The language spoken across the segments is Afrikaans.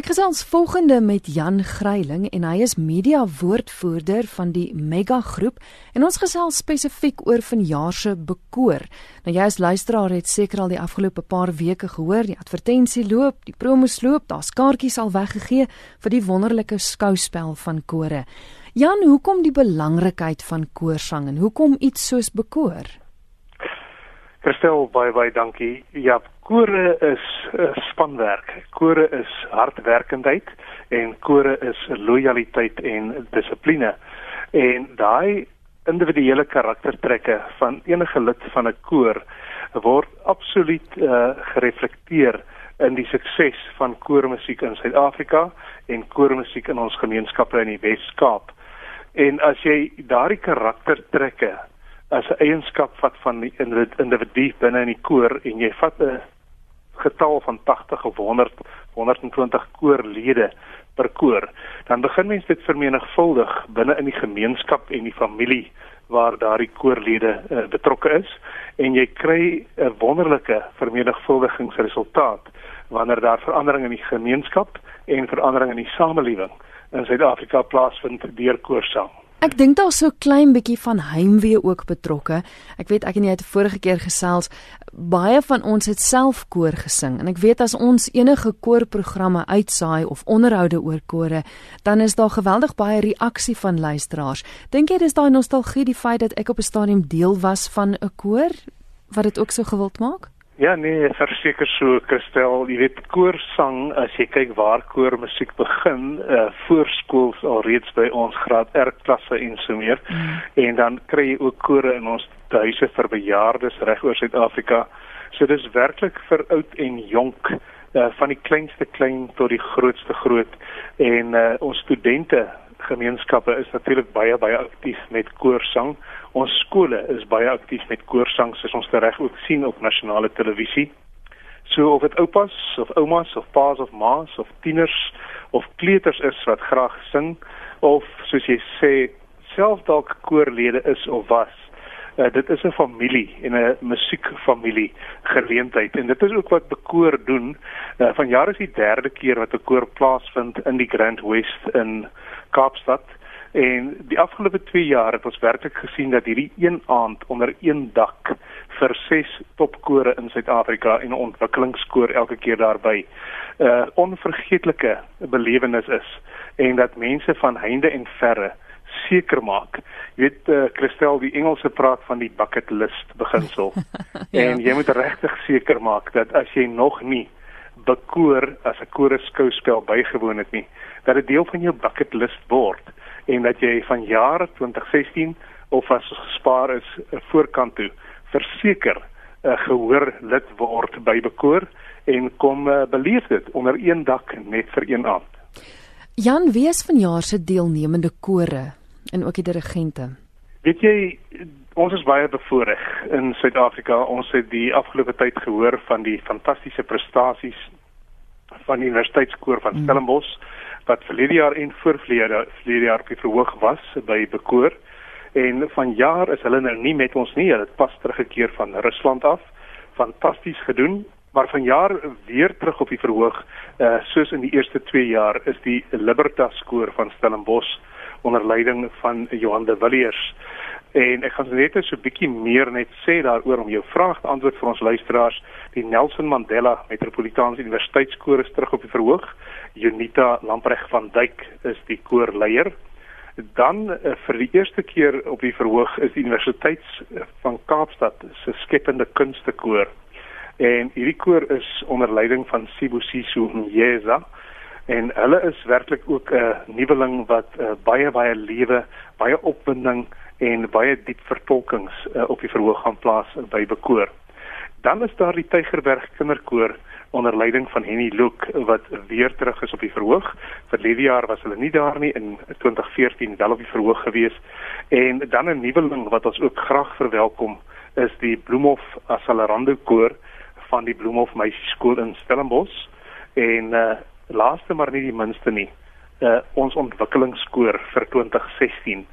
Ek gesels volgende met Jan Gryiling en hy is media woordvoerder van die Mega Groep en ons gesels spesifiek oor vanjaar se bekoor. Nou jy as luisteraar het seker al die afgelope paar weke gehoor, die advertensie loop, die promos loop, daar's kaartjies al weggegee vir die wonderlike skouspel van kore. Jan, hoekom die belangrikheid van koorsang en hoekom iets soos bekoor? Christel, baie baie dankie. Ja, kore is uh, spanwerk. Kore is hardwerkendheid en kore is lojaliteit en dissipline. En daai individuele karaktertrekke van enige lid van 'n koor word absoluut uh, gereflekteer in die sukses van koormusiek in Suid-Afrika en koormusiek in ons gemeenskappe in die Wes-Kaap. En as jy daardie karaktertrekke as 'n eienskap vat van die individu binne in die koor en jy vat 'n getal van 80 of 100 120 koorlede per koor, dan begin mens dit vermenigvuldig binne in die gemeenskap en die familie waar daardie koorlede uh, betrokke is en jy kry 'n wonderlike vermenigvuldigingsresultaat wanneer daar verandering in die gemeenskap en verandering in die samelewing in Suid-Afrika plaasvind deur koorsang. Ek dink daar's so klein bietjie van heimwee ook betrokke. Ek weet ek en jy het vorige keer gesels, baie van ons het self koor gesing en ek weet as ons enige koorprogramme uitsaai of onderhoude oor kore, dan is daar geweldig baie reaksie van luisteraars. Dink jy dis daai nostalgie die feit dat ek op 'n stadium deel was van 'n koor wat dit ook so gewild maak? Ja nee, verseker so Christel, jy weet koorsang as jy kyk waar koormusiek begin, uh voorskool al reeds by ons graad R klasse en so meer. Mm. En dan kry jy ook kore in ons huise vir bejaardes reg oor Suid-Afrika. So dis werklik vir oud en jonk, uh van die kleinste klein tot die grootste groot en uh ons studente gemeenskappe is natuurlik baie baie aktief met koorsang. Ons skole is baie aktief met koorsang, soos ons reg ook sien op nasionale televisie. So of dit oupas of oumas of paas of ma's of tieners of kleuters is wat graag sing of soos jy sê self dalk koorlede is of was. Uh, dit is 'n familie en 'n musiekfamilie geleentheid en dit is ook wat bekoor doen. Uh, Vanjaar is die derde keer wat 'n koor plaasvind in die Grand West in Kaapstad en die afgelope 2 jaar het ons werklik gesien dat hierdie een aand onder een dak vir ses topkore in Suid-Afrika en 'n ontwikkelingskoor elke keer daarby 'n uh, onvergeetlike belewenis is en dat mense van heinde en verre seker maak. Jy weet uh, Christel die Engelse praat van die bucket list beginsel. ja. En jy moet regtig seker maak dat as jy nog nie bekoor as 'n koorskouspel bygewoon het nie, dat dit deel van jou bucket list word en dat jy van jare 2016 of as gespaar is voorkant toe verseker 'n uh, gehoor lid word by bekoor en kom uh, beleef dit onder een dak net vir een aand. Jan, wie is vanjaar se deelnemende kore en ook die dirigente? Weet jy ons is baie bevoorreg in Suid-Afrika. Ons het die afgelope tyd gehoor van die fantastiese prestasies van die Universiteitskoor van hmm. Stellenbosch wat verlede jaar en voorverlede verlede jaar op die verhoog was by bekoor en vanjaar is hulle nou nie met ons nie. Hulle het pas teruggekeer van Rusland af. Fantasties gedoen. Maar vanjaar weer terug op die verhoog, uh soos in die eerste 2 jaar is die Libertas skoor van Stellenbosch onder leiding van Johan de Villiers. En ek gaan net so 'n bietjie meer net sê daaroor om jou vraag te antwoord vir ons luisteraars. Die Nelson Mandela Metropolitaanse Universiteitskoor is terug op die verhoog. Junita Lampreg van Duyk is die koorleier. Dan uh, vir die eerste keer op die verhoog is die Universiteit van Kaapstad se skepende kunste koor. En hierdie koor is onder leiding van Sibusiso Nyeza en hulle is werklik ook 'n uh, nuweling wat uh, baie baie lewe, baie opwinding en baie diep vertolkings uh, op die verhoog gaan plaas by bekoor. Dan is daar die Tygerberg Kinderkoor onder leiding van Henny Look wat weer terug is op die verhoog. Verlede jaar was hulle nie daar nie in 2014 wel op die verhoog gewees. En dan 'n nuweling wat ons ook graag verwelkom is die Bloemhof Asalarando koor van die Bloemhof Meisieskool in Stellenbosch. En uh, laaste maar nie die minste nie, uh, ons ontwikkelingskoor vir 2016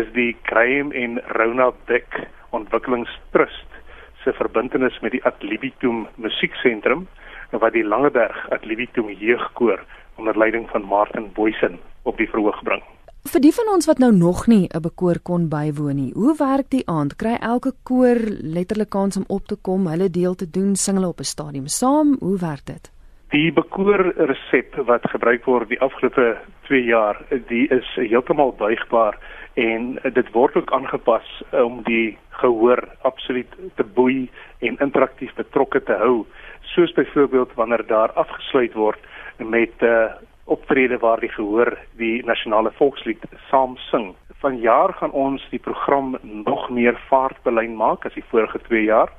is die Graham en Rona Beck Ontwikkelingstrust se verbintenis met die Adlibitum Musieksentrum wat die Langeberg Adlibitum Jeugkoor onder leiding van Martin Boysen op die verhoog bring. Vir die van ons wat nou nog nie 'n bekoor kon bywoon nie, hoe werk die aand? Kry elke koor letterlik kans om op te kom, hulle deel te doen, sing hulle op 'n stadium saam? Hoe werk dit? Die bekoor resep wat gebruik word die afgelope 2 jaar, die is heeltemal buigbaar en dit word ook aangepas om die gehoor absoluut te boei en interaktief betrokke te hou soos byvoorbeeld wanneer daar afgesluit word met 'n uh, optrede waar die gehoor die nasionale volkslied saam sing. Vanjaar gaan ons die program nog meer vaartbelyn maak as die vorige 2 jaar.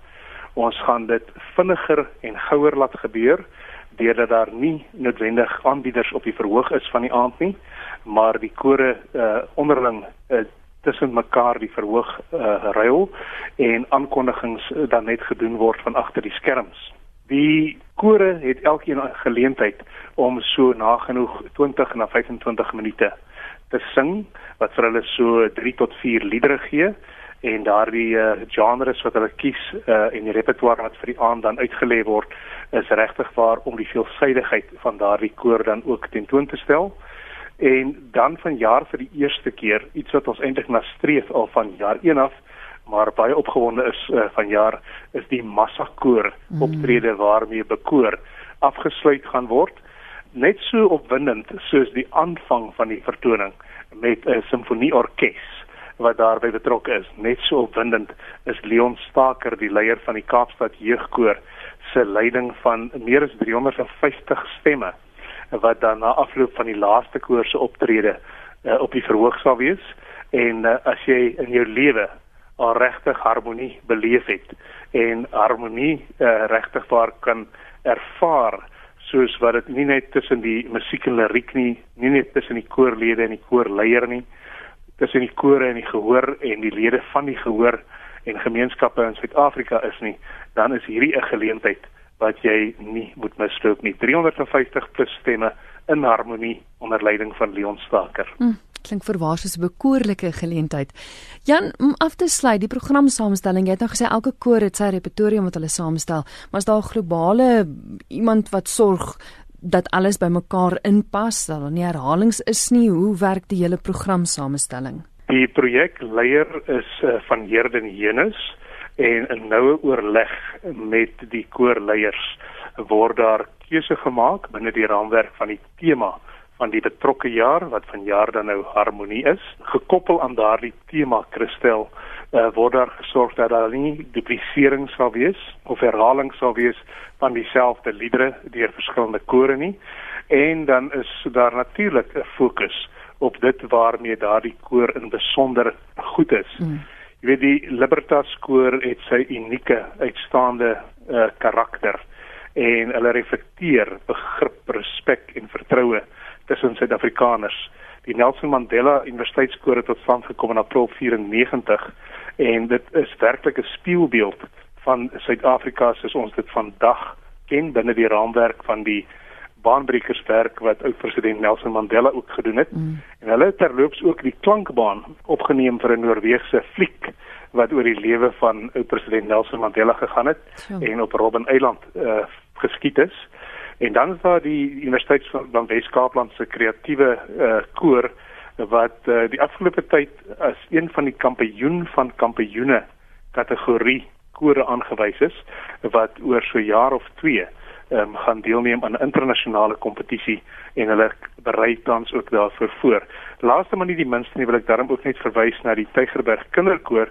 Ons gaan dit vinniger en gouer laat gebeur deurdat daar nie noodwendig aanbieders op die verhoog is van die aand nie, maar die kore uh, onderling uh, tussen mekaar die verhoog uh, ruil en aankondigings uh, dan net gedoen word van agter die skerms. Die kore het elkeen 'n geleentheid om so nagenoeg 20 na 25 minute te sing wat vir hulle so 3 tot 4 liedere gee en daardie uh, genres wat hulle kies uh, en die repertoire wat vir die aand dan uitgelê word is regtig waar om die veelsidigheid van daardie koor dan ook tentoon te stel. En dan van jaar vir die eerste keer iets wat ons eintlik na streef al van jaar 1 af maar baie opgewonde is uh, vanjaar is die massakoor mm. optrede waarmee bekoor afgesluit gaan word. Net so opwindend soos die aanvang van die vertoning met 'n simfonieorkes wat daarbey betrokke is. Net so opwindend is Leon Staker die leier van die Kaapstad jeugkoor se leiding van meer as 350 stemme wat dan na afloop van die laaste koor se optrede uh, op die verhoog sal wees. En uh, as jy in jou lewe al regtig harmonie beleef het en harmonie uh, regtig waar kan ervaar soos wat dit nie net tussen die musiek en liriek nie, nie net tussen die koorlede en die koorleier nie, tussen die kore en die gehoor en die lede van die gehoor en gemeenskappe in Suid-Afrika is nie, dan is hierdie 'n geleentheid wat jy nie moet misloop nie. 350 plus stemme in harmonie onder leiding van Leon Staker. Mm klink verwaar soos 'n bekoorlike geleentheid. Jan, om af te sluit, die programsamestelling, jy het nou gesê elke koor het sy repertorium wat hulle saamstel, maar is daar 'n globale iemand wat sorg dat alles bymekaar inpas, dat daar nie herhalings is nie. Hoe werk die hele programsamestelling? Die projekleier is uh, van Herden Jenus en 'n noue oorleg met die koorleiers word daar keuse gemaak binne die raamwerk van die tema van die betrokke jaar wat vanjaar dan nou harmonie is gekoppel aan daardie tema Christel uh, word daar gesorg dat daar nie duplisering sal wees of herhaling sal wees van dieselfde liedere deur verskillende kore nie en dan is daar natuurlik 'n fokus op dit waarmee daardie koor in besonder goed is. Mm. Jy weet die Libertas koor het sy unieke uitstaande uh, karakter en hulle reflekteer begrip, respek en vertroue tussen Suid-Afrikaners. Die Nelson Mandela Universiteitskoor het tot stand gekom in April 94 en dit is werklik 'n spieelbeeld van Suid-Afrika soos ons dit vandag ken binne die raamwerk van die baanbrekerswerk wat oud president Nelson Mandela ook gedoen het. Mm. En hulle het terloops ook die klankbaan opgeneem vir 'n Noorse fliek wat oor die lewe van oud president Nelson Mandela gegaan het so. en op Robben Eiland uh, geskied is. En dan is daar die Universiteit van Wes-Kaapland se kreatiewe uh, koor wat uh, die afgelope tyd as een van die kampioen van kampioene kategorie kore aangewys is wat oor so jaar of 2 um, gaan deelneem aan 'n internasionale kompetisie en hulle berei tans ook daarvoor voor. Laaste maar nie die minste nie wil ek daarom ook net verwys na die Tygerberg Kinderkoor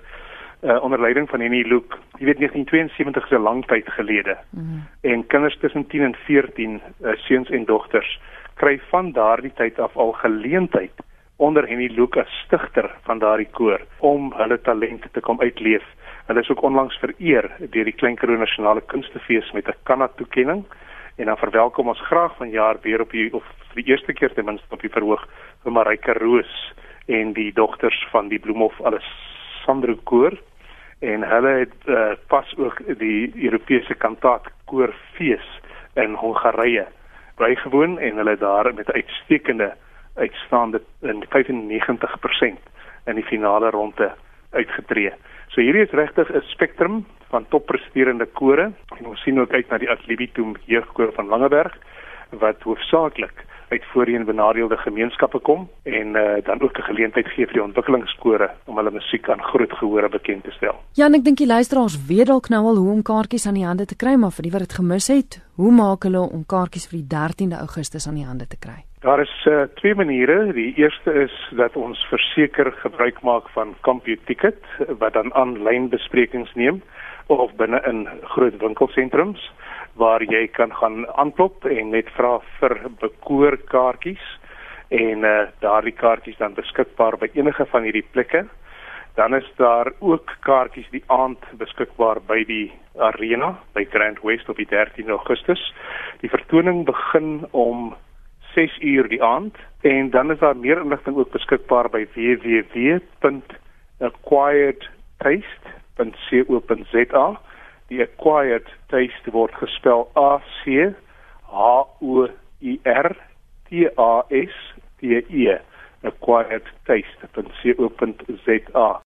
uh, onder leiding van Henny Luke. Jy weet 1972 is 'n lang tyd gelede. Mm. En kinders tussen 10 en 14, uh, seuns en dogters, kry van daardie tyd af al geleentheid onder Henny Luke as stigter van daardie koor om hulle talente te kom uitleef. Hulle is ook onlangs vereer deur die Klein Karoo Nasionale Kunstefees met 'n Kanna toekenning en dan verwelkom ons graag vanjaar weer op die of vir die eerste keer ten minste op die verhoog vir Marika Roos en die dogters van die Bloemhof Alessandro koor en hulle het uh, pas ook die Europese kantaat koorfees in Hongarye bygewoon en hulle daar met uitstekende uitstaande in 95% in die finale ronde uitgetree. So hierdie is regtig 'n spektrum van toppresterende kore en ons sien ook uit na die Atlibitum jeugkoor van Langeberg wat hoofsaaklik uit voorheen benadeelde gemeenskappe kom en uh, dan ook 'n geleentheid gee vir die ontwikkelingskore om hulle musiek aan groot gehore bekend te stel. Ja, en ek dink die luisteraars weet dalk nou al hoe om kaartjies aan die hande te kry, maar vir die wat dit gemis het, hoe maak hulle om kaartjies vir die 13de Augustus aan die hande te kry? Daar is uh, twee maniere. Die eerste is dat ons verseker gebruik maak van CompuTicket wat dan aanlyn besprekings neem of binne in groot winkelsentrums waar jy kan gaan aanklop en net vra vir bekoorkaartjies en uh, daardie kaartjies dan beskikbaar by enige van hierdie plekke. Dan is daar ook kaartjies die aand beskikbaar by die arena by Grand West op die 13 Augustus. Die vertoning begin om 6 uur die aand en dan is daar meer inligting ook beskikbaar by www.acquiredtaste.co.za. Die acquired taste word gespel A C H O I R T A S T E acquiredtaste.co.za